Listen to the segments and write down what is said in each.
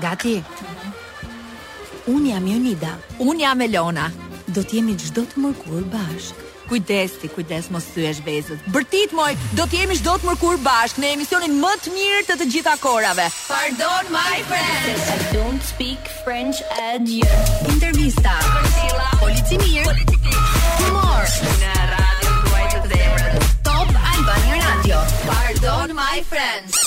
Gati. Unë jam Jonida. Unë jam Elona. Do të jemi çdo të mërkurë bashkë. Kujdes ti, kujdes mos thyesh vezët. Bërtit moj, do të jemi çdo të mërkurë bashkë në emisionin më të mirë të të gjitha kohërave. Pardon my French. I don't speak French at you. Intervista. Polici i mirë. Humor. Në radion tuaj të zemrës. Top Albania Radio. Pardon my French.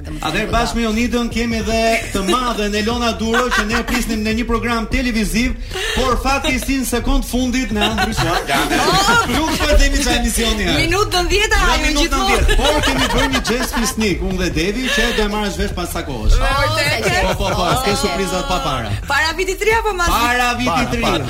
Atëherë bashkë me Jonidën kemi edhe të madhen Elona Duro që ne e prisnim në një program televiziv, por fakti si në sekondë të fundit na e ndryshuan. Nuk po themi çfarë emisioni është. Minutë 90 a ajo gjithmonë. Por kemi bërë një gjest fisnik unë dhe Devi që do e marrësh vesh pas sa kohësh. Po po po, ke surprizat pa para. Para vitit të ri apo mas? Para vitit 3.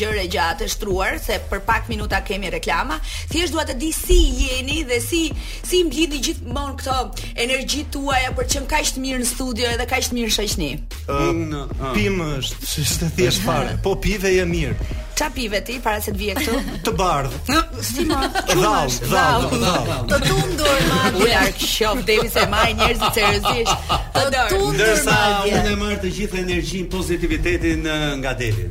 Gjërë e gjatë e shtruar se për pak minuta kemi reklama. Thjesht dua të di si jeni dhe si si mblidhni gjithmonë këto energji tuaja për të qenë kaq të mirë në studio edhe kaq të mirë në shoqëri. Unë pi është, është thjesht fare. Po pive je mirë. Ça pive ti para se të vije këtu? të bardh. Si ma? Dhallë, dhallë, dhallë. Të tundur madje. Uja këshof, devi se e marrin njerëzit seriozisht. Të tundur madje. Ndërsa, unë e marr të gjithë energjinë, pozitivitetin nga Devi.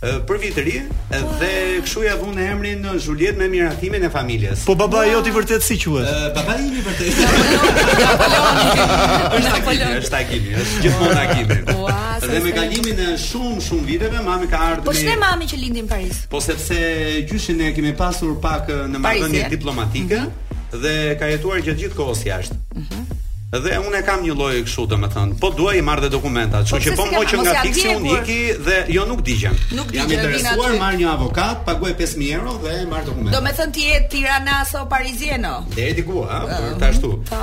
për vit të ri dhe kështu ia vunë emrin Juliet me miratimin e familjes. Po babai yt i vërtetë si quhet? Babai i vërtetë. Është Agimi, është Agimi, është gjithmonë Agimi. Dhe me kalimin e shumë shumë viteve mami ka ardhur. Po ç'ne mami që lindi në Paris? Po sepse gjyshin e kemi pasur pak në marrëdhënie diplomatike. Mhm. dhe ka jetuar gjatë gjithë kohës jashtë. Mm -hmm. Dhe unë e kam një lloj kështu domethënë, po dua t'i marr dhe dokumentat, kështu po që po më hoqën nga Fiksi unë iki dhe jo nuk digjem. Nuk digjem. Jam interesuar marr një avokat, paguaj 5000 euro dhe marr dokumentat. Domethënë ti je tiranas apo parizien? Deri diku, ha, për ta ashtu. Po.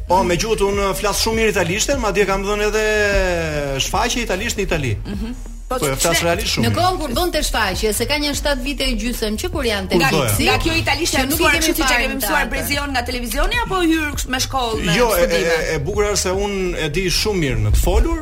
Po, me gjuhët unë flas shumë mirë italishten, madje kam dhënë edhe shfaqje italisht në Itali. Ëh. Mm -hmm. Po, po e flas realisht shumë. Në kohën kur bënte shfaqje, se ka një 7 vite e gjysëm që kur jam te Fiksi. Nga kjo italishtja nuk e ke siç e kemi mësuar brezi jonë nga televizioni apo e ke me shkollë me jo, studime. Jo, e, e, e bukur është se unë e di shumë mirë në të folur,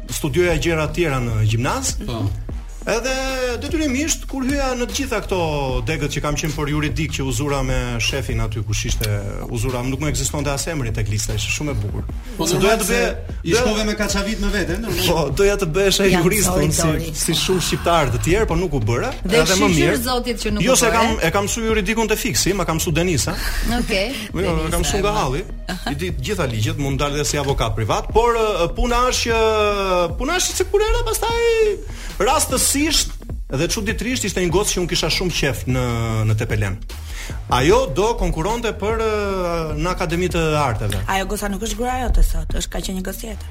studioja gjëra të tjera në gjimnaz. Po. Edhe detyrimisht kur hyja në të gjitha këto degët që kam qenë për juridik që u zura me shefin aty kush ishte u zura, nuk më ekzistonte as emri tek lista, ishte shumë e bukur. Po se doja të bëj i shkove me kaçavidë me veten, do Po doja të bëhesha jurist unë si si shumë shqiptarë të tjerë, po nuk u bëra. Dhe edhe më mirë. Dhe zotit që nuk u bëra. Jo se kam e kam mësuar juridikun te Fiksi, ma kam mësuar Denisa. Okej. Okay. Jo, kam mësuar nga halli. I di të gjitha ligjet, mund të dal edhe si avokat privat, por puna është që puna është se kur erdha pastaj rastësisht dhe çuditërisht ishte një gocë që unë kisha shumë qejf në në Tepelenë. Ajo do konkuronte për në Akademi të Arteve. Ajo goca nuk është gruaja jote sot, është ka qenë një gocë tjetër.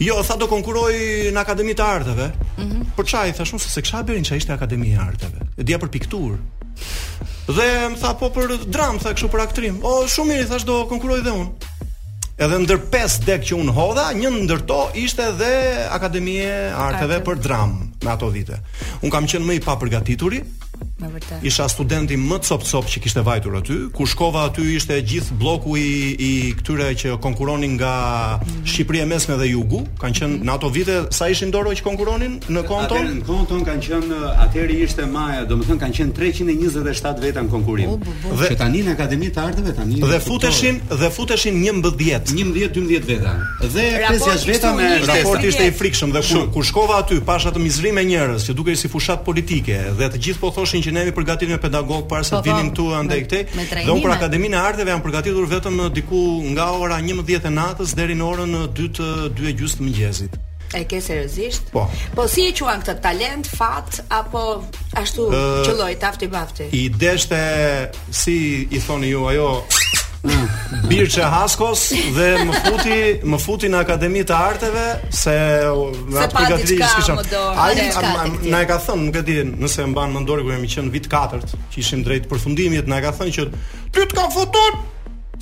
Jo, tha do konkuroj në Akademi të Arteve. Mm -hmm. Për ça, i thashë unë, se kisha haberin ça ishte Akademi e Arteve. E dija për pikturë. Dhe më tha, po për dramë, tha këshu për aktrim. O, shumë mirë, i thashë, do konkuroj dhe unë. Edhe ndër pesë degë që unë hodha, një ndër to ishte dhe Akademi e Arteve për dramë në ato vite. Unë kam qenë më i papërgatituri, Me vërtet. Isha studenti më copë copë që kishte vajtur aty. Kur shkova aty ishte gjithë blloku i i këtyre që konkuronin nga mm -hmm. Shqipëria e Mesme dhe Jugu, kanë qenë mm -hmm. në ato vite sa ishin, Dori, që konkuronin në kohën tonë. Në kohën tonë kanë qenë atëherë ishte maja, domethënë kanë qenë 327 veta në konkurim. Oh, bu, bu. Dhe që tani në Akademi të Arteve tani dhe futeshin dhe futeshin 11, 11 12 veta. Dhe pesë a gjashtë veta me shtesë. Raporti ishte i frikshëm dhe kur kur shkova aty, pashë atë mizërim me njerëz që dukej si fushatë politike dhe të gjithë po thoshin që ne jemi përgatitur me pedagogë para se po, të po, vinim këtu andej këtej. Dhe unë për Akademinë e Arteve jam përgatitur vetëm diku nga ora 11 e natës deri në orën 2 të 2 e gjysmë të mëngjesit. E ke seriozisht? Po. Po si e quan këtë talent, fat apo ashtu qëlloi tafti bafti? I deshte si i thoni ju ajo Birçe Haskos, dhe më futi më futi në Akademi të Arteve se me atë përgatitje që kishim. Ai na e ka thënë, nuk e di nëse e mban mend Dori kur kemi qenë vit i katërt, që ishim drejt përfundimit, na e ka thënë që ty të kam futur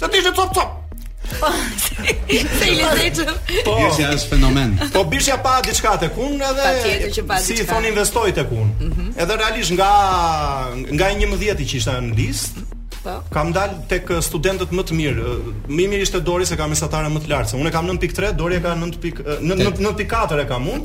Se ti ishe copë copë. Sa i lezetshëm po, Birçja është fenomen Po Birçja pa diçka tek unë edhe, Pa tjetë që pa diçka Si thonë investoi tek unë mm -hmm. Edhe realisht nga Nga i njëmbëdhjeti që isha në listë Po. Kam dal tek studentët më të mirë. Më i mirë ishte Dori se ka mesatare më të lartë se unë. Kam 9.3, Dori ka 9... 9.4 e kam unë.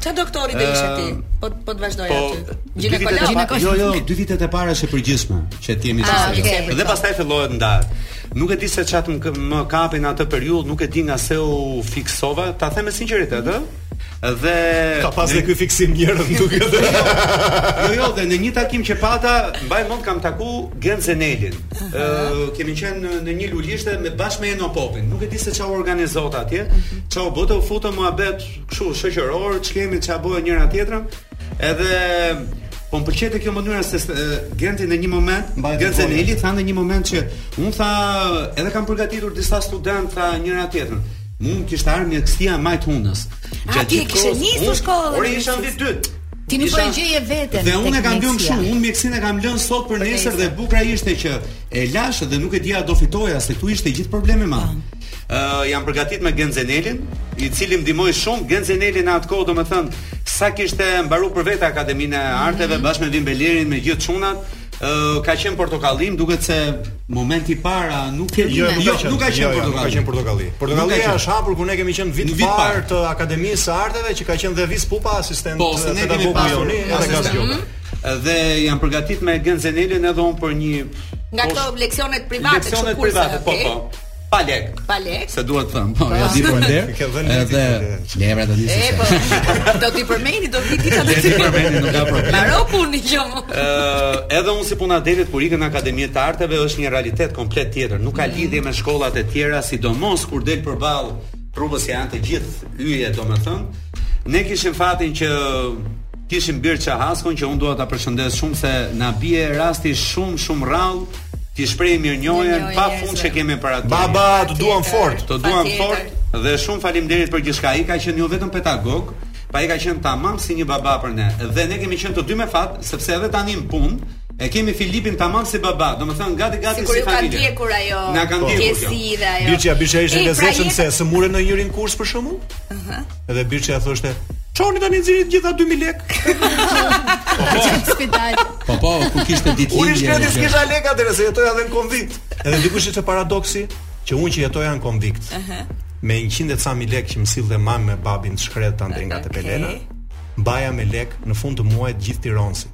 Ça doktori do ishe ti? Po po të vazhdoje po, aty. Gjinekolog. Jo, jo, dy vitet e para është e përgjithshme që të jemi ah, të sinqertë Dhe pastaj fillohet ndarja. Nuk e di se ça më, më kapi në atë periudhë, nuk e di nga ç'u fiksova, ta them me sinqeritet, ë? Dhe ka pas dhe ky fiksim njerëz nuk e di. Jo, jo, dhe në një takim që pata, mbaj mend kam taku Gent Zenelin. Ë, kemi qenë në një lulishte me bashkë me Eno Popin. Nuk e di se ça u organizonte atje, mhm. ça u bënte u futëm muhabet kështu shoqëror, ç'kemi ça bëhet njëra-tjetra, edhe Po më pëlqente kjo mënyra se Genti në një moment, Gent Zeneli tha në një moment që unë tha edhe kam përgatitur disa studentë tha njëra-tjetra. Mu më kishte ardhur mjekësia majë të hundës. Ja ti kishe nisur shkollën. Po isha vit i dytë. Ti nuk po e gjeje veten. Dhe unë kam bërë kështu, unë mjekësinë e kam lënë sot për nesër dhe e bukra ishte që e lashë dhe nuk e dija do fitoja se këtu ishte gjithë problemi më. Uh, jam përgatit me Gent Zenelin, i cili më ndihmoi shumë. Gent Zeneli në atë kohë, domethënë, sa kishte mbaru për vetë Akademinë e Arteve mm -hmm. bashkë me Vin Bejlerin me gjithë çunat, uh, ka qenë Portokalli, duket se momenti i parë nuk e jo, jo, jo, nuk ka qenë Portokalli. Jo, nuk ka qenë Portokalli. Portokalli ka qenë hapur kur ne kemi qenë vit vit parë të Akademisë së Arteve që ka qenë dhe Vis Pupa asistent po, se ne kemi pasur edhe Gaz Gjokën. Mhm. Dhe jam përgatit me Gent Zenelin edhe unë për një nga këto leksionet private, leksionet private, po, po. Pa lek. Pa lek. Se dua të them. Po, ia di për nder. Ke dhënë edhe levra të disi. Po. Do t'i përmendi, do vi dita do t'i përmendi, nuk ka problem. Maro punë që. Ë, edhe unë si puna e Devit kur ikën në Akademi të Arteve është një realitet komplet tjetër. Nuk ka lidhje me shkollat e tjera, sidomos kur del përballë trupës që janë të gjithë yje, domethënë. Ne kishim fatin që Kishim Birçe Haskon që unë dua ta përshëndes shumë se na bie rasti shumë shumë rrallë t'i shpreh mirënjohjen pa fund që kemi për atë. Baba, të duam fort. Të duam fort dhe shumë faleminderit për gjithçka. Ai ka qenë jo vetëm pedagog, po ai ka qenë tamam si një baba për ne. Dhe ne kemi qenë të dy me fat, sepse edhe tani në punë e kemi Filipin tamam si baba, domethënë gati gati si familje. Sikur ju ka ndjekur ajo. Na ka ndjekur. Birçja, Birçja ishte i lezetshëm se sëmurej njëri n'kurs për shembull. Ëh. Edhe Birçja thoshte, "Çoni tani nxirrit gjithë ka 2000 lekë." Po po. Spital. Po po, kush kishte ditëlindje. Unë i shkreti s'kisha lekë atëherë se jetoja edhe në konvikt. Edhe di kush ishte paradoksi që unë që jetoja në konvikt. Ëh. Me 100 e ca mijë lekë që më sillte mami me babi të shkretët andej nga Tepelena, mbaja me lekë në fund të muajit gjithë tironsit.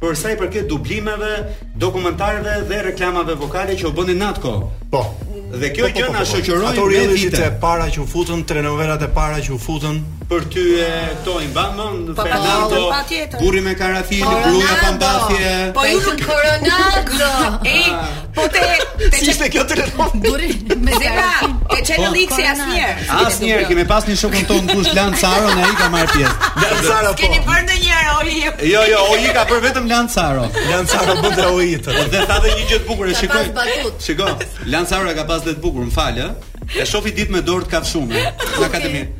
Për sa i përket dublimeve, dokumentarëve dhe reklamave vokale që u bënin në atë kohë. Po. Dhe kjo po, po, gjë po, na shoqëroi ato reality-t e para që u futën, telenovelat e para që u futën për ty ato i mban mën Fernando. Burri me karafil, gruaja pa mbathje. Po ju Ronaldo. Ej, Po te te çe kjo telefon. Burri me zemra. Te Channel X-i asnjëherë. Asnjëherë kemi pas një shokun ton kush Lan Caro në ai ka marr pjesë. Lan Caro. Po. Keni bërë ndonjëherë Oli? Jo, jo, Oli ka bërë vetëm Lan Caro. Lan Caro bën dhe Oli. Dhe tha dhe një gjë të bukur, e shikoj. Shikoj. Lan Caro ka pas dhe të bukur, më fal, ë. E shof i ditë me dorë të kafshume. Në akademi.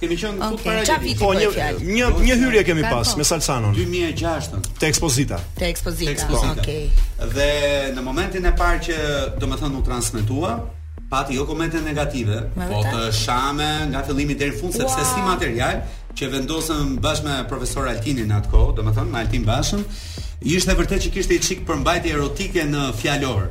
Kemi qenë okay. fut para vitit. Po një një një hyrje kemi pas me Salsanon. 2006. Te ekspozita. Te ekspozita. Te ekspozita. Okej. Okay. Dhe në momentin e parë që domethënë u transmetua, pati jo komente negative, po të shame nga fillimi deri në fund sepse wow. si material që vendosëm bashkë me profesor Altinin në atë kohë, domethënë me Altin Bashën, ishte vërtet që kishte një çik përmbajtje erotike në fjalor.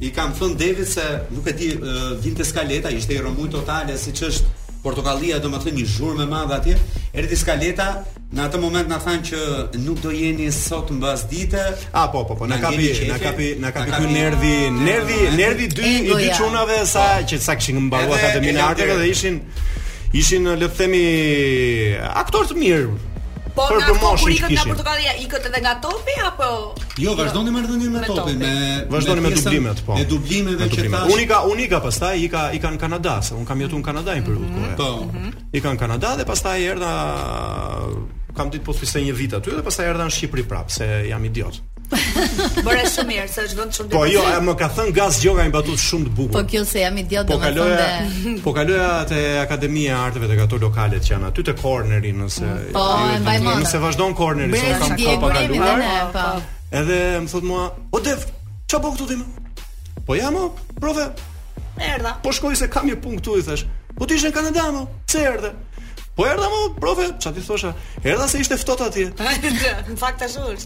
I kam thënë Devit se nuk e di, vinte skaleta, ishte një rrëmujë totale siç është Portokallia, domethënë një zhurmë e madhe atje. Erdhi skaleta, në atë moment na thanë që nuk do jeni sot mbas dite. A po po po, na kapi, na kapi, na kapi ky nervi, nervi, nervi dy i dy çunave sapo që sa kishin mbaruar akademinë dhe ishin ishin le të themi aktorë të mirë. Po, për moshën që kishin. Po, kur ikët nga Portokallia, ikët edhe nga Topi apo Jo, vazhdonim jo, marrëdhënien me Topin, ne vazhdonim me dublimet, po. Me dublimet dhe që tash. Unë ika, unë ika pastaj ika ika në Kanada, se unë kam jetuar në Kanada një periudhë kohë. Po. Mhm. Ika në Kanada dhe pastaj erdha kam ndenjur po thjesht një vit aty dhe pastaj erdha në Shqipëri prap, se jam idiot. Bëre shumë mirë, se është vend shumë Po jo, e më ka thën Gaz Gjoka një batutë shumë të bukur. Po kjo se jam idiot po kaloja, dhe... Po kaloja te Akademia e Arteve tek ato lokalet që janë aty te Corneri nëse Po, jo, e mbaj mend. Nëse vazhdon Corneri, se kam kohë pa kaluar. Po. Edhe më thotë mua, "O Dev, çfarë bën këtu ti?" Po jam, ja, profe. Erdha. Po shkoj se kam një punë këtu i thashë. Po ti ishe në Kanada, mo? Pse erdhe? Po erdha mo, profe, ça t'i thosha? Erdha se ishte ftohtë atje. Në fakt ashtu është.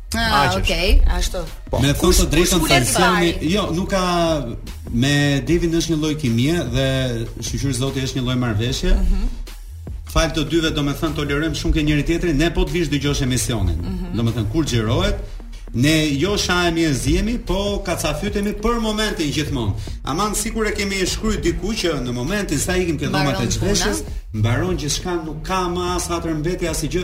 Ah, Aqesh. okay, ashtu. Po. Me thënë të drejtën tensioni, jo, nuk ka me Devin është një lloj kimie dhe shyqyr zoti është një lloj marrëveshje. Mm -hmm. Falë të dyve, domethënë tolerojmë shumë ke njëri-tjetri, ne po të vish të dëgjosh emisionin. Mm -hmm. Domethënë kur xhirohet, ne jo shahemi e zihemi, po kacafytemi për momentin gjithmonë. Aman sikur e kemi shkruar diku që në momentin sa ikim ke dhomat e zhveshjes, mbaron gjithçka, nuk ka më as hatërmbetje as gjë.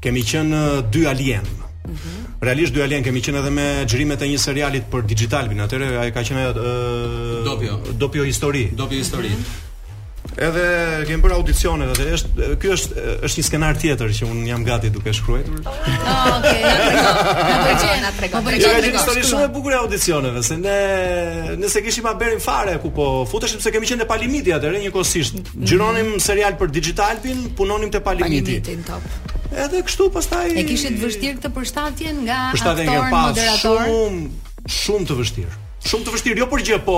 Kemi qenë dy alienë. Mm -hmm. Realisht dy alienë kemi qenë edhe me xhirimet e një seriali për Digitalbin, atëherë ai ka qenë uh, Dopio. Dopio histori. Dopio histori. Mm -hmm. Edhe kemi bërë audicionet atë. Është ky është është një skenar tjetër që unë jam gati duke shkruar. Ah, okay. Na pëlqen na tregon. Po bëjmë një histori shumë e bukur e audicioneve, se ne s'e kishim haberin fare ku po futeshim se kemi qenë te Pa Limiti atëherë njëkohësisht. Xhironim mm -hmm. serial për Digitalbin, punonim te Pa Limiti. Pa Limiti në Top. Edhe kështu pastaj E kishit vështirë këtë përshtatjen nga aktorë në moderatorë. Përshtatjen e pata shumë shumë të vështirë. Shumë të vështirë, jo për gjë, po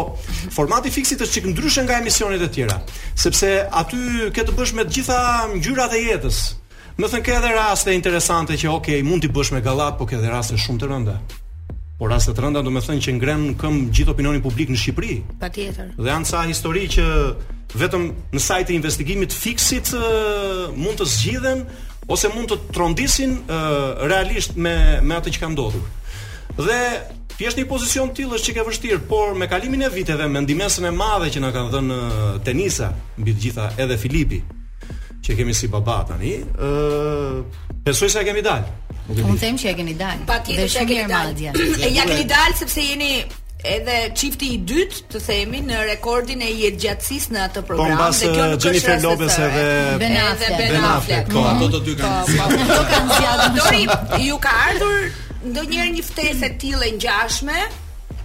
formati i Fiksit është çik ndryshe nga emisionet e tjera, sepse aty ke të bësh me të gjitha ngjyrat e jetës. Domethënë ke edhe raste interesante që ok, mund t'i bësh me gallatë, po ke edhe raste shumë të rënda. Po raste të rënda domethënë që ngrenë në këmbë gjithë opinionin publik në Shqipëri. Patjetër. Dhe janë ca histori që vetëm në sajë të investigimit të Fiksit uh, mund të zgjidhen ose mund të trondisin uh, realisht me me atë që ka ndodhur. Dhe thjesht një pozicion i tillë është që e ke vështirë, por me kalimin e viteve, me ndihmesën e madhe që na ka dhënë Denisa, mbi të gjitha edhe Filipi, që kemi si baba tani, ë besoj se ia kemi dal. Unë them që ia keni dal. Patjetër që ia keni dal. Ia keni dal sepse jeni edhe çifti i dytë të themi në rekordin e jetëgjatësisë në atë po, program po, dhe kjo nuk është rasti Lopez edhe Ben Affleck. Ben Affleck. Po, ato të dy kanë. Po, po, po kanë zgjatur. Ju ka ardhur ndonjëherë një ftesë e tillë e ngjashme?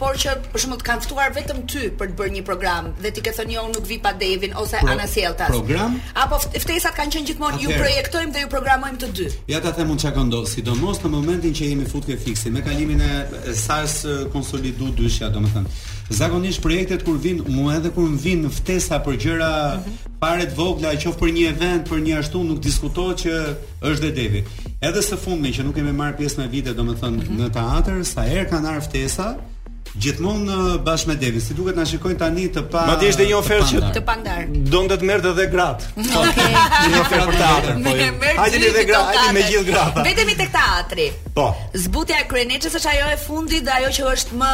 Por që për shembull të kanë ftuar vetëm ty për të bërë një program dhe ti ke thënë jo unë nuk vi pa Devin ose pra, anasjelltas. Program? Apo ftesat kanë qenë gjithmonë ju projektojmë dhe ju programojmë të dy. Ja ta them unë çka ka ndodhur, sidomos në momentin që jemi futur ke Fiksi me kalimin e, e sa është konsolidu dyshja, domethënë. Zakonisht projektet kur vin mua edhe kur më vin ftesa për gjëra mm -hmm. fare të vogla, qoftë për një event, për një ashtu, nuk diskutohet që Është dhe Devi. Edhe së fundmi që nuk kemi marrë pjesë me vite, domethënë mm -hmm. në teatr, sa herë kanë ardhur ftesa, gjithmonë uh, bashkë me Devin. Si duket na shikojnë tani të pa Madje ishte një ofertë që të pandarë. Donte të merrte edhe gratë. Okej. Një ofertë për teatrin. Po. Hajde me edhe gratë, hajde me gjithë gratë. Vetëm i tek teatri. Po. Zbutja e kryeneçës është ajo e fundit dhe ajo që është më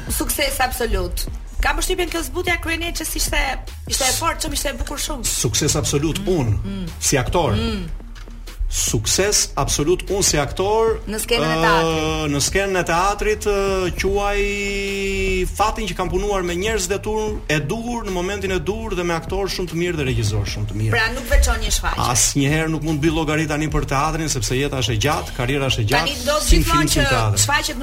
Sukses absolut. Kam përshtypjen kjo Zbutja e kryeneçës ishte ishte e fortë, çum ishte e bukur shumë. Sukses absolut mm, unë mm. si aktor. Mm. Sukses absolut unë si aktor në skenën e teatrit. Uh, në skenën e teatrit uh, quaj fatin që kam punuar me njerëz të tur, e duhur në momentin e duhur dhe me aktorë shumë të mirë dhe regjisorë shumë të mirë. Pra nuk veçon një shfaqje. Asnjëherë nuk mund të bëj llogari tani për teatrin sepse jeta është e gjatë, karriera është e gjatë. Tani do të thonë që shfaqjet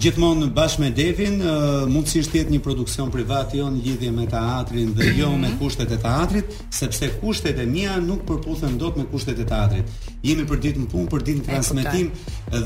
Gjithmonë bashkë me Devin, ë, mundësisht të jetë një produksion privat, jo në lidhje me teatrin dhe jo me kushtet e teatrit, sepse kushtet e mia nuk përputhen dot me kushtet e teatrit. Jemi për ditë në punë, për ditë në transmetim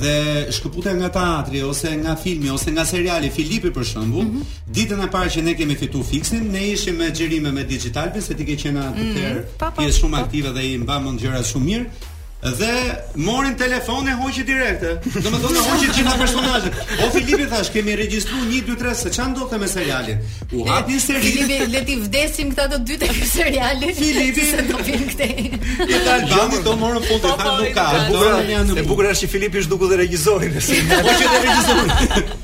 dhe shkëputja nga teatri ose nga filmi ose nga seriali Filipi për shembull, mm -hmm. ditën e parë që ne kemi fituar Fiksin, ne ishim me xhirime me Digitalbin se ti ke qenë atëherë mm -hmm. pjesë shumë po. aktive dhe i mban mend gjërat shumë mirë. Dhe mori në telefon e hoqi direkte. Domethënë hoqi gjithë ato personazhe. O Filipi thashë, kemi regjistruar 1 2 3 se ça do bëhet me serialin. U hap një seri. Filipi, le t'i vdesim këta të dy te seriali. Filipi se do vin këtej. Ja ta dani do morën fund të po, po, nuk ka. Po, e bukur është Filipi është duke dhe regjisorin. Po që dhe regjisorin.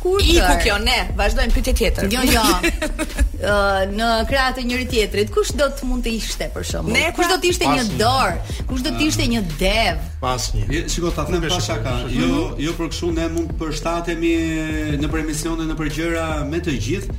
Kurtër. Iku kjo ne, vazhdojmë pyetje tjetër. Jo, jo. në krah të njëri-tjetrit, kush do të mund të ishte për shembull? Ne kush do të ishte një Dor? Kush do të ishte një Dev? Pas një. Shikoj ta them pa shaka. Jo, mhm. jo për kështu ne mund të përshtatemi nëpër emisione nëpër gjëra me të gjithë.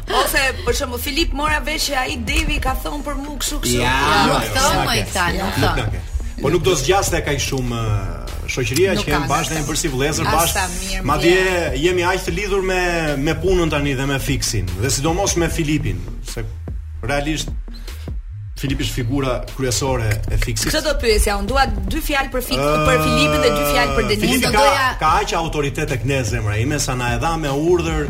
Ose për shembull Filip mora vesh që ai Devi ka thon për mua kështu kështu. Ja, nuk thon më këta, nuk thon. Po nuk do zgjaste kaq shumë uh, shoqëria që kemi bashkë në përsi vëllezër bashkë. Madje jemi aq të lidhur me me punën tani dhe me fiksin dhe sidomos me Filipin, se realisht Filipi është figura kryesore e Fiksit. Këtë do të pyesja, unë dua dy fjalë për Fik, uh, për Filipin dhe dy fjalë për Denisin. Filipi ka doja... ka aq autoritet tek ne zemra ime sa na e dha me urdhër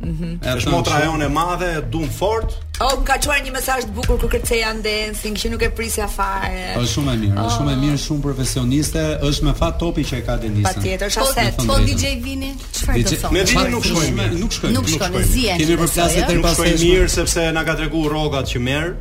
Mhm. Mm është motra jonë e madhe, e dum fort. O, oh, më ka çuar një mesazh të bukur kur kërceja në Dancing, që nuk e prisja fare. Është shumë e mirë, është oh. shumë e mirë, shumë profesioniste, është me fat topi që e ka Denisa. Patjetër, është aset. Po, po DJ Vini, çfarë do të thoni? Me Vinin nuk shkojmë, nuk shkojmë. Nuk shkojmë mirë. Kemi përplasje të pastë. Nuk shkojmë mirë sepse na ka treguar rrogat që merr.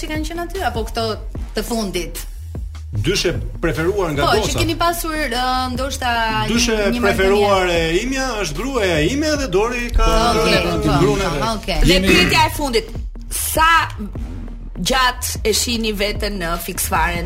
Që kanë qenë aty apo këto të fundit? Dyshja e preferuar nga po, gocat. Po, që keni pasur uh, ndoshta dyshja e preferuar e imja është gruaja ime dhe Dori ka po, okay, po, po, gruan e Okay. Dhe pyetja e fundit, sa gjatë e shihni veten në Fiks Fare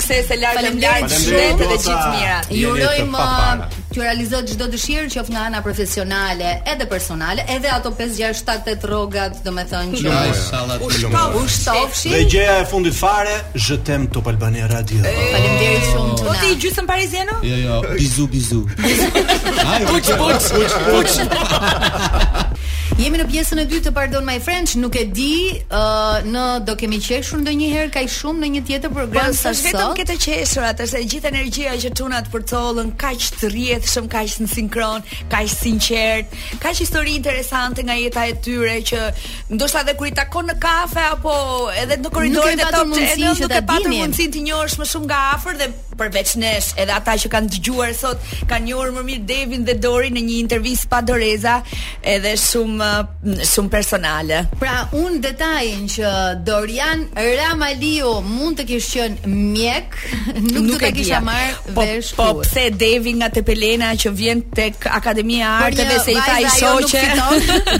Suksese lart e më lart shëndet dhe gjithë të mirat. Ju urojmë uh, t'ju realizohet çdo dëshirë qoftë nga ana profesionale edhe personale, edhe ato 5 6 7 8 rrogat, domethënë që ju shtofshin. Dhe gjëja e fundit fare, je t'aime Top Albania Radio. Faleminderit shumë. Po ti gjysëm pariziano? Jo, jo, bisou bisou. Puç, puç, puç. Jemi në pjesën e dytë të Pardon My French, nuk e di, uh, në do kemi qeshur ndonjëherë kaq shumë në një tjetër program po, sa sot. Jo vetëm te të qeshurat se gjithë energjia që çunat përcollën kaq rrjedhshëm, kaq në sinkron, kaq sinqert, kaq histori interesante nga jeta e tyre që ndoshta edhe kur i takon në kafe apo edhe në korridorin e Top Channel nuk ke patur mundësinë t'i njohësh më shumë nga afër dhe Përveç nesh, edhe ata që kanë dëgjuar sot kanë njohur më mirë Devin dhe Dorin në një intervistë pa doreza, edhe shumë shumë personale. Pra, unë detajin që Dorian Ramaliu mund të kish qenë mjek, nuk, nuk do ta kisha marr po, vesh. Po, apo se Devi nga Tepelena që vjen tek Akademia e Arteve se i tha një shoqe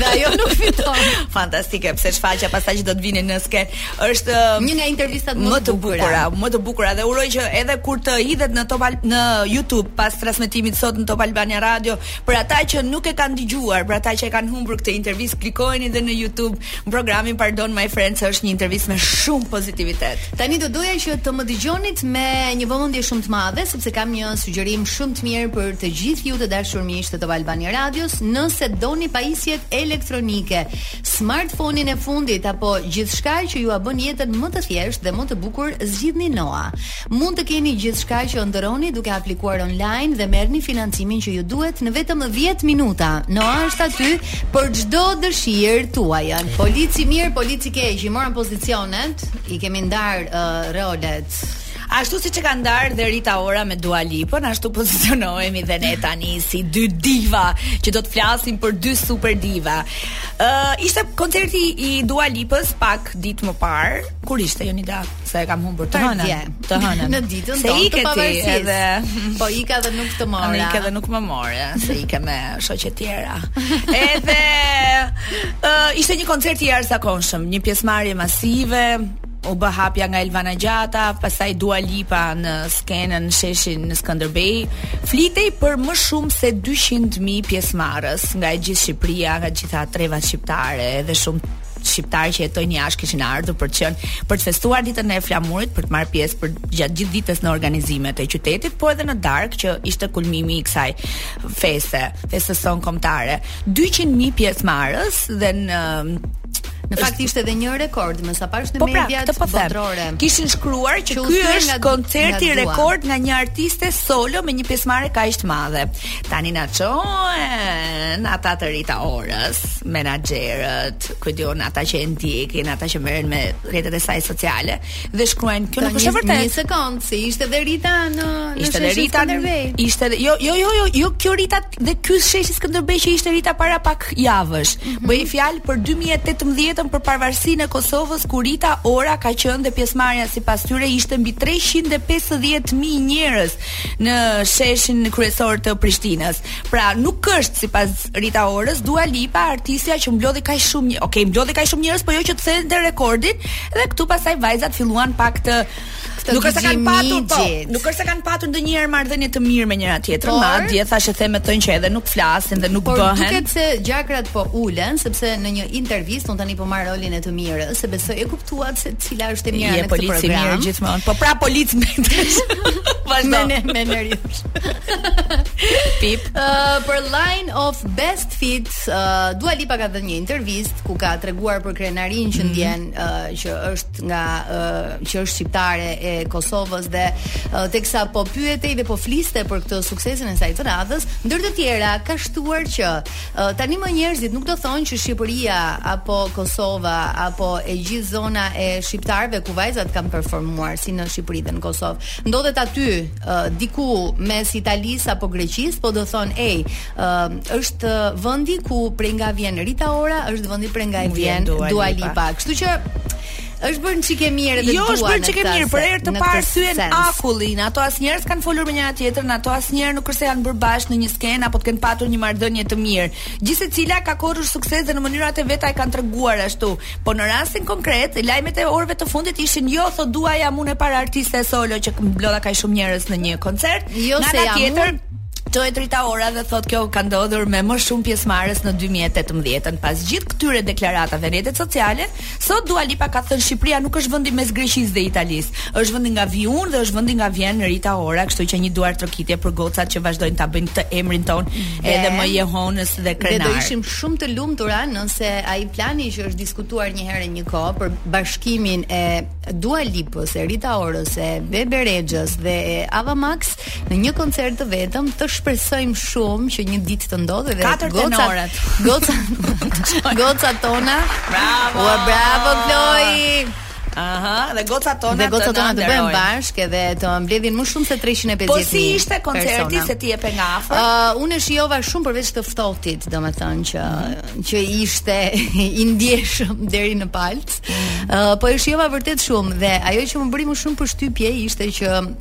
dhe ajo nuk fiton. Fantastike, po shfaqja pastaj që do të vinin në skenë. është një nga intervistat më, më të bukura. bukura, më të bukura dhe uroj që edhe kur të hidhet në Top Al në YouTube pas transmetimit sot në Top Albania Radio, për ata që nuk e kanë dëgjuar, për ata që e kanë humbur këtë intervistë, klikojeni dhe në YouTube programin Pardon My French, se është një intervistë me shumë pozitivitet. Tani do doja që të më dëgjonit me një vëmendje shumë të madhe sepse kam një sugjerim shumë të mirë për të gjithë ju të dashur miq të Top Albania Radios, nëse doni pajisjet elektronike Smartphone-in e fundit apo gjithçka që jua bën jetën më të thjeshtë dhe më të bukur zgjidhni Noa. Mund të keni gjithçka që ëndërroni duke aplikuar online dhe merrni financimin që ju duhet në vetëm 10 minuta. Noa është aty për çdo dëshirë tuajën. Polici i mirë, polici i keq, i morën pozicionet, i kemi ndarë uh, rolet. Ashtu siç e ka ndarë dhe Rita Ora me Dua Lipën, ashtu pozicionohemi dhe ne tani si dy diva që do të flasim për dy super diva. Ë uh, ishte koncerti i Dua Lipës pak ditë më parë, kur ishte Jonida, se e kam humbur të hënën, të hënën. Në ditën tonë të pavarësisë. Edhe... Po ika dhe nuk të mora. Ika dhe nuk më more, se ika me shoqe tjera. Edhe ë uh, ishte një koncert i jashtëzakonshëm, një pjesëmarrje masive, U bë hapja nga Elvana Gjata, pastaj Dua Lipa në skenën në sheshin Skënderbej. Flitej për më shumë se 200.000 pjesëmarrës nga e gjithë Shqipëria, nga gjitha trevat shqiptare dhe shumë shqiptarë që jetojnë jashtë kishin ardhur për të qenë për të festuar ditën e flamurit, për të marrë pjesë përgjatë gjithë ditës në organizimet e qytetit, po edhe në darkë që ishte kulmimi i kësaj feste, festës sonë kombëtare. 200.000 pjesëmarrës dhe në në fakt ishte edhe një rekord, me sa pashë në po pra, mediat po botërore. Kishin shkruar që ky është koncerti rekord nga një artiste solo me një pjesëmarrje kaq të madhe. Tani na çohen ata të Rita Orës, menaxherët, ku di unë ata që e ndjekin, ata që merren me rrjetet e saj sociale dhe shkruajnë kjo nuk është e vërtetë. Një sekond, se ishte dhe Rita në në ishte dhe Rita. Ishte jo jo jo jo, jo kjo Rita Dhe ky sheshi Skënderbej që ishte Rita para pak javësh, mm -hmm. bëhej fjalë për 2018-ën për pavarësinë e Kosovës ku Rita Ora ka qenë dhe pjesëmarrja sipas tyre ishte mbi 350.000 njerëz në sheshin kryesor të Prishtinës. Pra nuk është sipas Rita Orës Dua Lipa artistja që mblodhi kaq shumë, ok, mblodhi kaq shumë njerëz, por jo që të thyente rekordin dhe këtu pastaj vajzat filluan pak të Këtë nuk është se kanë patur, po, nuk është se kanë patur ndonjëherë marrëdhënie të mirë me njëra tjetrën, madje thashethemet thonë që edhe nuk flasin dhe nuk por, bëhen. Por duket se gjakrat po ulen sepse në një intervistë unë tani po marr rolin e të mirë, se besoj e kuptuat se cila është e mira në këtë program. Je polici i mirë gjithmonë. Po pra polic më interes. Vazhdo. Me me me rif. Pip. Uh, për Line of Best Fit, uh, Dua Lipa ka dhënë një intervistë ku ka treguar për krenarinë që mhm. ndjen mm -hmm. uh, që është nga uh, që është shqiptare e Kosovës dhe uh, teksa po pyetej dhe po fliste për këtë suksesin e saj të radhës, ndër të tjera ka shtuar që uh, tanimë njerëzit nuk do thonë që Shqipëria apo Kosova apo e gjithë zona e shqiptarëve ku vajzat kanë performuar si në Shqipëri dhe në Kosovë. Ndodhet aty uh, diku mes Italisë apo Greqisë, po do thonë, "Ej, Uh, është vendi ku prej nga vjen Rita Ora, është vendi prej nga vjen Dua Lipa. Kështu që është bërë çik e mirë edhe jo, Dua. Jo, është bërë çik e mirë, për herë të parë thyen akullin. Ato asnjëherë s'kanë folur me njëra tjetrën, ato asnjëherë nuk është se janë bërë bashkë në një skenë apo të kenë patur një marrëdhënie të mirë. Gjithsecila ka korrur sukses dhe në mënyrat e veta e kanë treguar ashtu. Po në rastin konkret, lajmet e orëve të fundit ishin jo thotë Duaja unë e para artiste solo që mblodha kaq shumë njerëz në një koncert. Jo, nga ana tjetër, Çohet Rita Ora dhe thotë kjo ka ndodhur me më shumë pjesëmarrës në 2018-ën. Pas gjithë këtyre deklaratave në rrjetet sociale, sot Dua Lipa ka thënë Shqipëria nuk është vendi mes Greqisë dhe Italisë. Është vendi nga vij unë dhe është vendi nga vjen Rita Ora, kështu që një duartrokitje për gocat që vazhdojnë ta bëjnë këtë emrin tonë dhe, edhe më jehonës dhe krenar. Ne do ishim shumë të lumtura nëse ai plani që është diskutuar një herë një kohë për bashkimin e Dua Lipës, e Rita Orës, e Bebe Rexhës dhe e Ava Max në një koncert të vetëm të shpresojmë shumë që një ditë të ndodhë dhe katër gocat, gocat tona. Bravo. Ua bravo Kloi. Aha, dhe gocat tona dhe gocat tona të bëhen bashkë dhe të mbledhin më shumë se 350 mijë persona. Po si ishte koncerti se ti e pe nga afër? Uh, unë e shijova shumë përveç të ftohtit, domethënë që mm -hmm. që ishte i ndjeshëm deri në palcë. Mm -hmm. uh, po e shijova vërtet shumë dhe ajo që më bëri më shumë përshtypje ishte që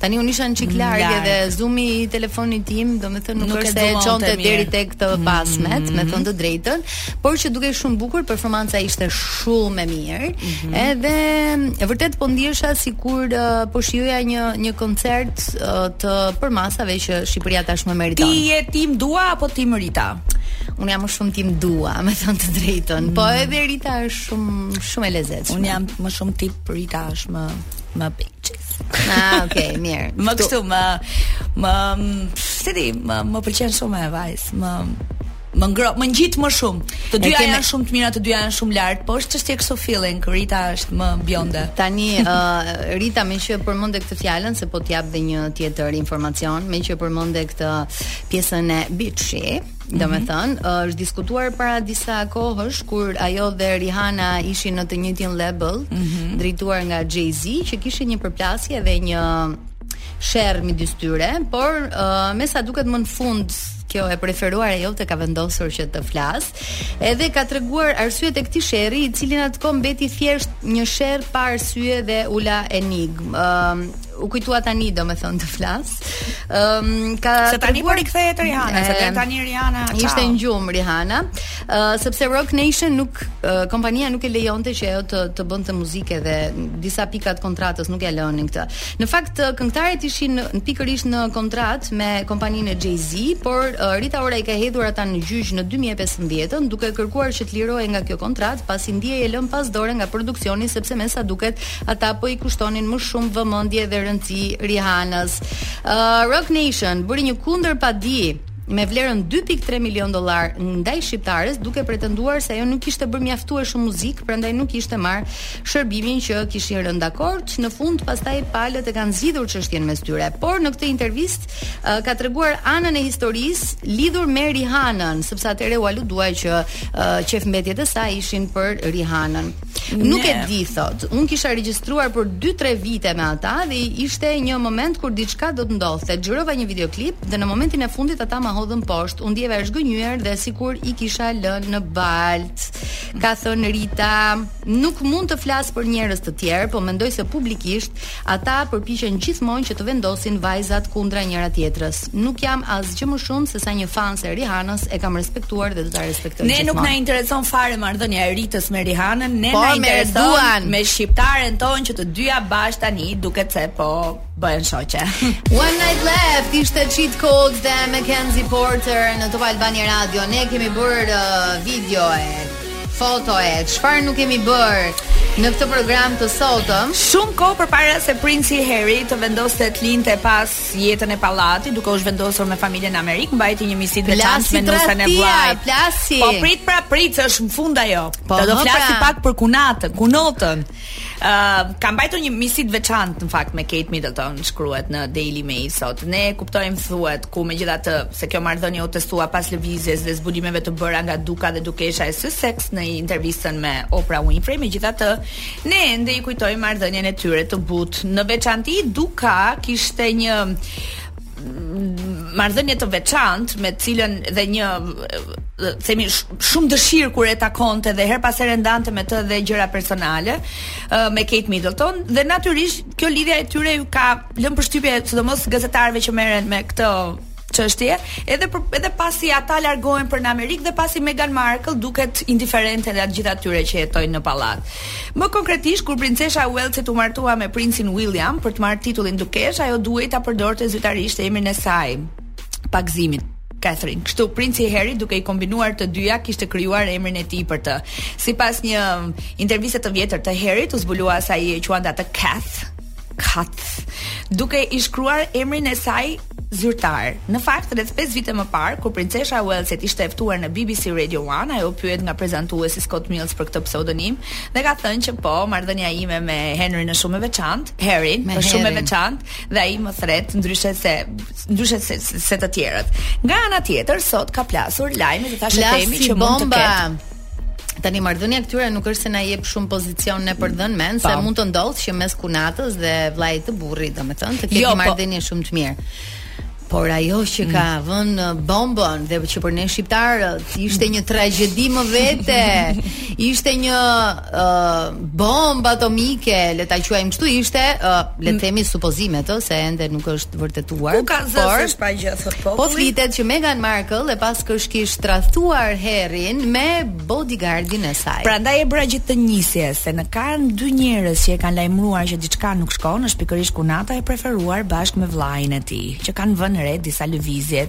Tani unë isha një çik larg edhe zoom-i i telefonit tim, domethënë nuk, nuk është se e çonte deri tek të mm. pasmet, mm. me thënë të drejtën, por që dukej shumë bukur, performanca ishte shumë e mirë. Mm -hmm. Edhe e vërtet po ndihesha sikur uh, po shijoja një një koncert uh, të përmasave që Shqipëria tashmë meriton. Ti je team Dua apo team Rita? Unë jam më shumë team Dua, me thënë të drejtën. Mm. Po edhe Rita është shumë shumë e lezetshme. Unë jam më shumë team Rita, është më më bitchy. Ah, okay, mirë. Më kështu, më më s'e di, më më pëlqen shumë si vajzë, më më ngroh, më ngjit më shumë. Të dyja keme... janë shumë të mira, të dyja janë shumë lart, po është çështje kështu feeling, Rita është më bjonde. Tani uh, Rita meqë përmende këtë fjalën se po të jap dhe një tjetër informacion, meqë përmende këtë pjesën e bitchy. Mhm. Domethënë, është diskutuar para disa kohësh kur ajo dhe Rihanna ishin në të njëjtin label, mm -hmm. drejtuar nga Jay-Z, që kishin një përplasje dhe një sherr midis tyre, por uh, me sa duket më në fund kjo e preferuara jote ka vendosur që të flas. Edhe ka treguar arsyet e këtij sherri, i cili në atë kohë mbeti thjesht një sherr pa arsye dhe u la enigmë. Ëm, u kujtua tani domethënë të flas. Ëm um, ka Se tani po rikthehet Rihanna, se tani tani Rihanna u çua. Ishte në gjumë Rihanna, uh, sepse Roc Nation nuk uh, kompania nuk e lejonte që ajo të të bënte muzikë dhe disa pika të kontratës nuk ia linin këtë. Në fakt këngëtarja ishte në pikërisht në kontratë me kompaninë e Jay-Z, por uh, Rita Ora i ka hedhur ata në gjyq në 2015-ën duke kërkuar që të lirohej nga kjo kontratë, pasi ndihej e lënë pas dore nga produksioni sepse me sa duket Ata po i kushtonin më shumë vëmendje dhe rëndësi Rihanës. Uh, Roc Nation bëri një kundërpadi me vlerën 2.3 milion dollarë ndaj shqiptares duke pretenduar se ajo nuk kishte bërë mjaftueshëm muzikë, prandaj nuk kishte marrë shërbimin që kishin rënë dakord. Në fund pastaj palët e kanë zgjidhur çështjen mes tyre. Por në këtë intervistë uh, ka treguar anën e historisë lidhur me Rihanën, sepse atëherë u aludua që uh, qejfmbetjet e saj ishin për Rihanën. Nuk e di thotë. Unë kisha regjistruar për 2-3 vite me ata dhe ishte një moment kur diçka do të ndodhte. Xhirova një videoklip dhe në momentin e fundit ata ma hodhën poshtë. U ndjeva e zhgënjyer dhe sikur i kisha lënë në baltë. Ka thënë Rita, nuk mund të flas për njerëz të tjerë, po mendoj se publikisht Ata përpiqen gjithmonë që të vendosin vajzat kundra njëra-tjetrës. Nuk jam asgjë më shumë sesa një fanse e Rihanës, e kam respektuar dhe do ta respektoj gjithmonë. Ne nuk na intereson fare marrëdhënia e Ritës me Rihanën, ne po, na intereson me shqiptaren tonë që të dyja bashkë tani duket se po bëhen shoqe. One night left ishte Cheat Codes dhe Mackenzie Porter në Top Albania Radio. Ne kemi bërë uh, video e Foto e, çfarë nuk kemi bërë në këtë program të sotëm? Shumë kohë përpara se princi Harry të vendoste të linte pas jetën e pallatit, duke u zhvendosur me familjen në Amerikë, mbajti një miqësi të veçantë me nusen e vllajt. Plasi. Po prit pra prit, është në fund fare ajo. Po, do flasim pra. pak për kunatën, kunotën. ka mbajtur një miqësi të veçantë në fakt me Kate Middleton, shkruhet në Daily Mail sot. Ne e kuptojmë thuhet këtu megjithatë se kjo marrëdhënie u testua pas lëvizjes dhe zbulimeve të bëra nga Duka dhe Dukesha e Sussex në intervistën me Oprah Winfrey, megjithatë ne ende e kujtojmë marrëdhënien e tyre të butë. Në veçanti Duka kishte një marrëdhënie të veçantë me të cilën dhe një themi shumë dëshirë kur e takonte dhe herë pas here ndante me të dhe gjëra personale me Kate Middleton dhe natyrisht kjo lidhja e tyre u ka lënë përshtypje sidomos gazetarëve që merren me këtë çështje, edhe për, edhe pasi ata largohen për në Amerikë dhe pasi Meghan Markle duket indiferente ndaj gjithë atyre që jetojnë në pallat. Më konkretisht, kur princesha e Uellsit u martua me princin William për të marrë titullin dukeshë, ajo duhej ta përdorte zyrtarisht emrin e saj të pagëzimit, Catherine. Kështu, princi Harry, duke i kombinuar të dyja, kishte krijuar emrin e tij për të. Sipas një interviste të vjetër të Harryt, u zbulua se ai e quante atë Cath, Kat. Duke i shkruar emrin e saj zyrtar. Në fakt, rreth 5 vite më parë, kur princesha e Wellsit ishte e ftuar në BBC Radio 1, ajo pyet nga prezantuesi Scott Mills për këtë pseudonim dhe ka thënë që po, marrëdhënia ime me Henryn shumë e veçantë, Harry, është shumë e veçantë dhe ai më thërret ndryshe se ndryshe se, se të tjerët. Nga ana tjetër, sot ka plasur lajmi dhe thashethemi që mund të ketë Tani marrëdhënia e këtyre nuk është se na jep shumë pozicion ne për dhënë mend, se mund të ndodhë që mes kunatës dhe vllait të burrit, domethënë, të ketë jo, po- marrëdhënie po... shumë të mirë. Por ajo që ka mm. vënë uh, bombën dhe që për ne shqiptarët ishte një tragjedi më vete. Ishte një uh, bombë atomike, le ta quajmë kështu, ishte uh, le të mm. themi supozimet se ende nuk është të vërtetuar. Ku ka zë s'është pa gjë thotë populli. Po flitet që Meghan Markle e paskësh kish tradhtuar Harryn me bodyguardin e saj. Prandaj e bëra gjithë këtë nisje se në ka dy njerëz që e kanë lajmëruar që diçka nuk shkon, është pikërisht kunata e preferuar bashkë me vëllain e tij, që kanë vënë re disa lëvizje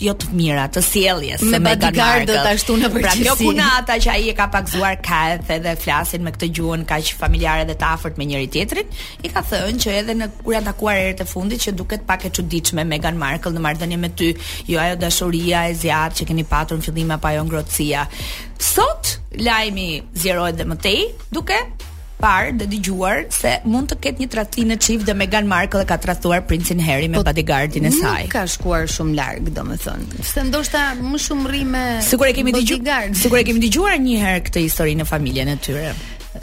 jo të mira të sjelljes me bodyguardët, ashtu në pra, përgjithësi. Pra kjo kunata që ai e ka pagëzuar Kat edhe flasin me këtë gjuhën kaq familjare dhe të afërt me njëri-tjetrin, I ka thënë që edhe në kur janë takuar herët e fundit që duket pak e çuditshme Meghan Markle në marrëdhënie me ty, jo ajo dashuria e zjarrtë që keni patur në fillim apo ajo ngrohtësia. Sot lajmi zgjerohet dhe më tej, duke parë dhe dëgjuar se mund të ketë një tradhti në çift dhe Meghan Markle e ka tradhtuar princin Harry me po, bodyguardin e saj. Nuk ka shkuar shumë larg, domethënë. Se ndoshta më shumë rri me Sikur e kemi dëgjuar, sikur e kemi dëgjuar një herë këtë histori në familjen e tyre.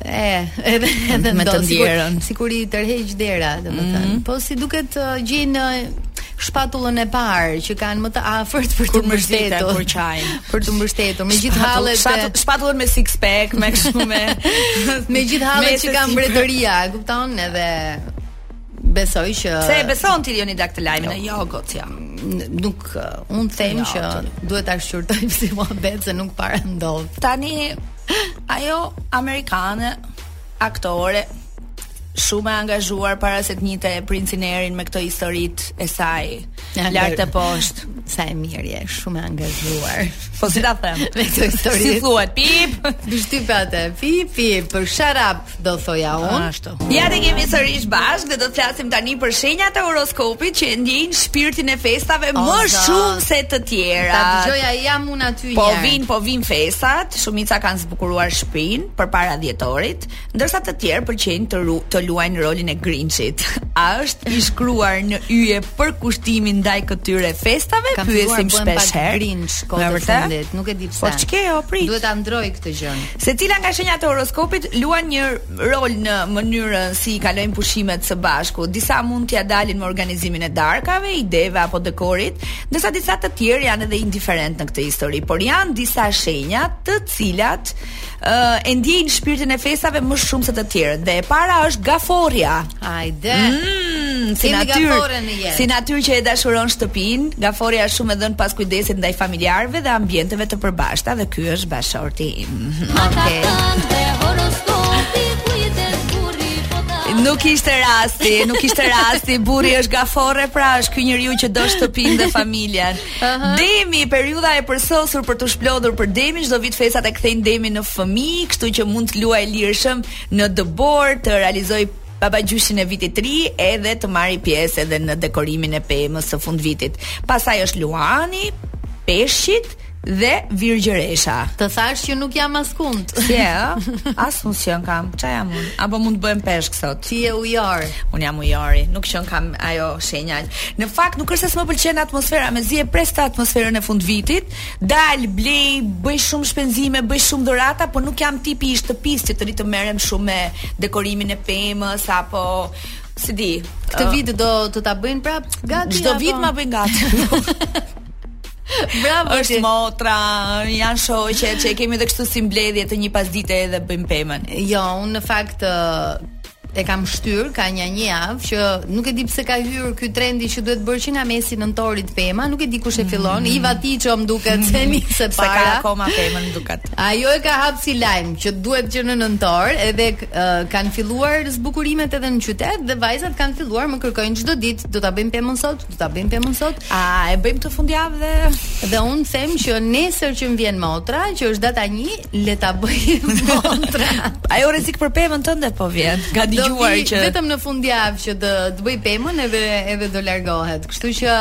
E, edhe edhe me të ndjerën. Sikur i tërheq dera, domethënë. Mm -hmm. Po si duket uh, gjejnë uh, shpatullën e parë që kanë më të afërt për të mbështetur kur qajnë, për të mbështetur me gjithë hallet e shpatullën me six pack, me kështu me me gjithë hallet që kanë mbretëria, e kupton? Edhe besoj që Se e beson ti Leonida këtë lajmin e jo. jogut jam. Nuk uh, unë them jo, që duhet ta shqyrtojmë si muhabet se nuk para ndodh. Tani Ajo amerikane, aktore, shumë e angazhuar para se të njihte princin Harryn me këto historitë e saj lartë e poshtë sa e mirë je shumë e angazhuar po si ta them me këto historitë si thua pip bishti pate pip pip shut up do thosha unë ashtu Ja tek jemi sërish bashkë dhe do të flasim tani për shenjat e horoskopit që e ndiejnë shpirtin e festave oh, më da. shumë se të tjerat. Ta dëgjoj a jam unë aty po një. Po vijnë, po vijnë festat, shumica kanë zbukuruar shpinë përpara dhjetorit, ndërsa të tjerë pëlqejnë të ru, të luajnë rolin e Grinchit. A është i shkruar në yje përkushtimi ndaj këtyre festave? Kam pyesim shpeshherë. Grinch kohët e fundit, nuk e di po pse. Po ç'ke o prit? Duhet ta ndërroj këtë gjë. Secila nga shenjat e horoskopit luan një rol në mënyrën si i kalojnë pushimet së bashku. Disa mund t'ia dalin me organizimin e darkave, ideve apo dekorit, ndërsa disa të tjerë janë edhe indiferentë në këtë histori, por janë disa shenja të cilat uh, e ndjejnë shpirtin e festave më shumë se të tjerët. Dhe e para është gaforrja. Hajde. Mm, si natyrë. Si natyrë që e dashuron shtëpin, gaforrja është shumë e dhënë pas kujdesit ndaj familjarëve dhe ambienteve të përbashkëta dhe ky është bashkëshorti im. Okej. Nuk ishte rasti, nuk ishte rasti. Burri është gaforre, pra është ky njeriu që do shtëpinë dhe familjen. Uh -huh. Demi, periudha e përsosur për t'u shplodhur për Demin, çdo vit festat e kthejnë Demin në fëmijë, kështu që mund të luajë lirshëm në dëborë të realizojë babagjyshin e vitit të ri edhe të marrë pjesë edhe në dekorimin e pemës së fundvitit. Pastaj është luani, peshqit dhe virgjëresha. Të thashë që nuk jam askund. Si e, ë? As unë s'qenkam. Ça jam unë? Apo mund të bëhem peshk sot? Ti je ujor. Unë jam ujori. Nuk qenkam ajo shenja. Në fakt, nuk është se s'më pëlqen atmosfera, mezi e pres atmosferën e fundvitit, Dal, blej, bëj shumë shpenzime, bëj shumë dhurata, po nuk jam tipi i shtëpisë që të rri të merrem shumë me dekorimin e pemës apo s'e di. Këtë uh, vit do të ta bëjnë prap gati. Çdo vit ma bëjnë gati. Bravo. Është motra, janë shoqe që e kemi edhe kështu si mbledhje, një pasdite edhe bëjmë pemën. Jo, unë në fakt E kam shtyrë ka një një javë që nuk e di pse ka hyrë ky trendi që duhet bërë që nga mesi i nëntorit pema, nuk e di kush e mm. fillon. Mm. Iva Tiço më duket se nisi e para. E ka akoma pemën më duket. Ajo e ka hap si lajm që duhet që në nëntor edhe uh, kanë filluar zbukurimet edhe në qytet dhe vajzat kanë filluar më kërkojnë çdo ditë do ta bëjmë pemën sot. Do ta bëjmë pemën sot? A e bëjmë këtë fundjavë dhe dhe unë them që nesër që më vjen motra, që është data 1, le ta bëjë motra. Ajo rrezik për pemën tënde po vjen. Ka dëgjuar që vetëm në fundjavë që të të bëj pemën edhe edhe do largohet. Kështu që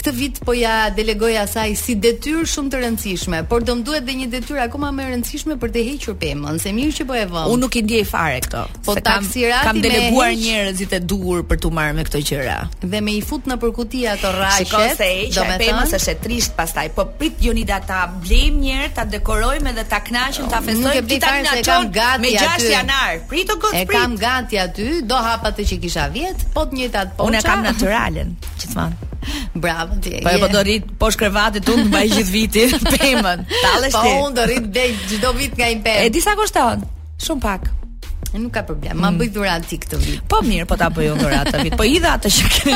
këtë vit po ia delegoj asaj si detyrë shumë të rëndësishme, por do më duhet dhe një detyrë akoma më e rëndësishme për të hequr pemën, se mirë që po e vëmë. Unë nuk i ndjej fare këto. Po se kam, kam deleguar njerëzit e duhur për t'u marrë me këto gjëra. Dhe me i fut nëpër kuti ato rraqet. Shikoj se heqja e pemës është e trishtë pastaj. Po prit Jonida ta blejmë një herë, ta dekorojmë edhe ta kënaqim, ta festojmë ti tani na çon me 6 janar. Prit o god prit. E kam gati aty, do hap atë që kisha vjet, po të njëjtat po. Unë kam natyralen, gjithmonë. Bravo ti. Po po do rri poshtë krevatit ta mbaj gjithë vitin pemën. Tallesh po ti. Po unë do rrit çdo vit nga një pemë. E di sa kushton? Shumë pak. Nuk ka problem. Ma mm. bëj dhuratë ti këtë vit. Po mirë, po ta bëj unë dhuratë këtë vit. Po i dha atë që ke.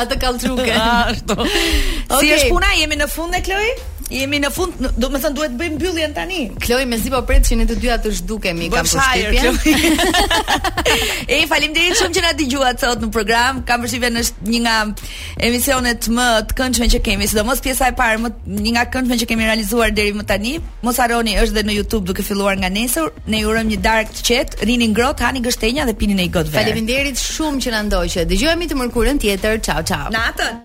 Atë kallçuke. Ashtu. Okay. Si është puna? Jemi në fund e Kloi? Jemi në fund, domethënë duhet të bëjmë mbylljen tani. Kloi mezi po pret që ne të dyja të zhdukemi kam përshtypjen. Ej, faleminderit shumë që na dëgjuat sot në program. Kam përshtypjen është një nga emisionet më të këndshme që kemi, sidomos pjesa e parë më një nga këndshme që kemi realizuar deri më tani. Mos harroni, është dhe në YouTube duke filluar nga nesër. Ne ju urojmë një darkë të qetë, rrini ngrohtë, hani gështenja dhe pini një gotë verë. Faleminderit shumë që na ndoqët. Dëgjohemi të mërkurën tjetër. Ciao ciao. Natën.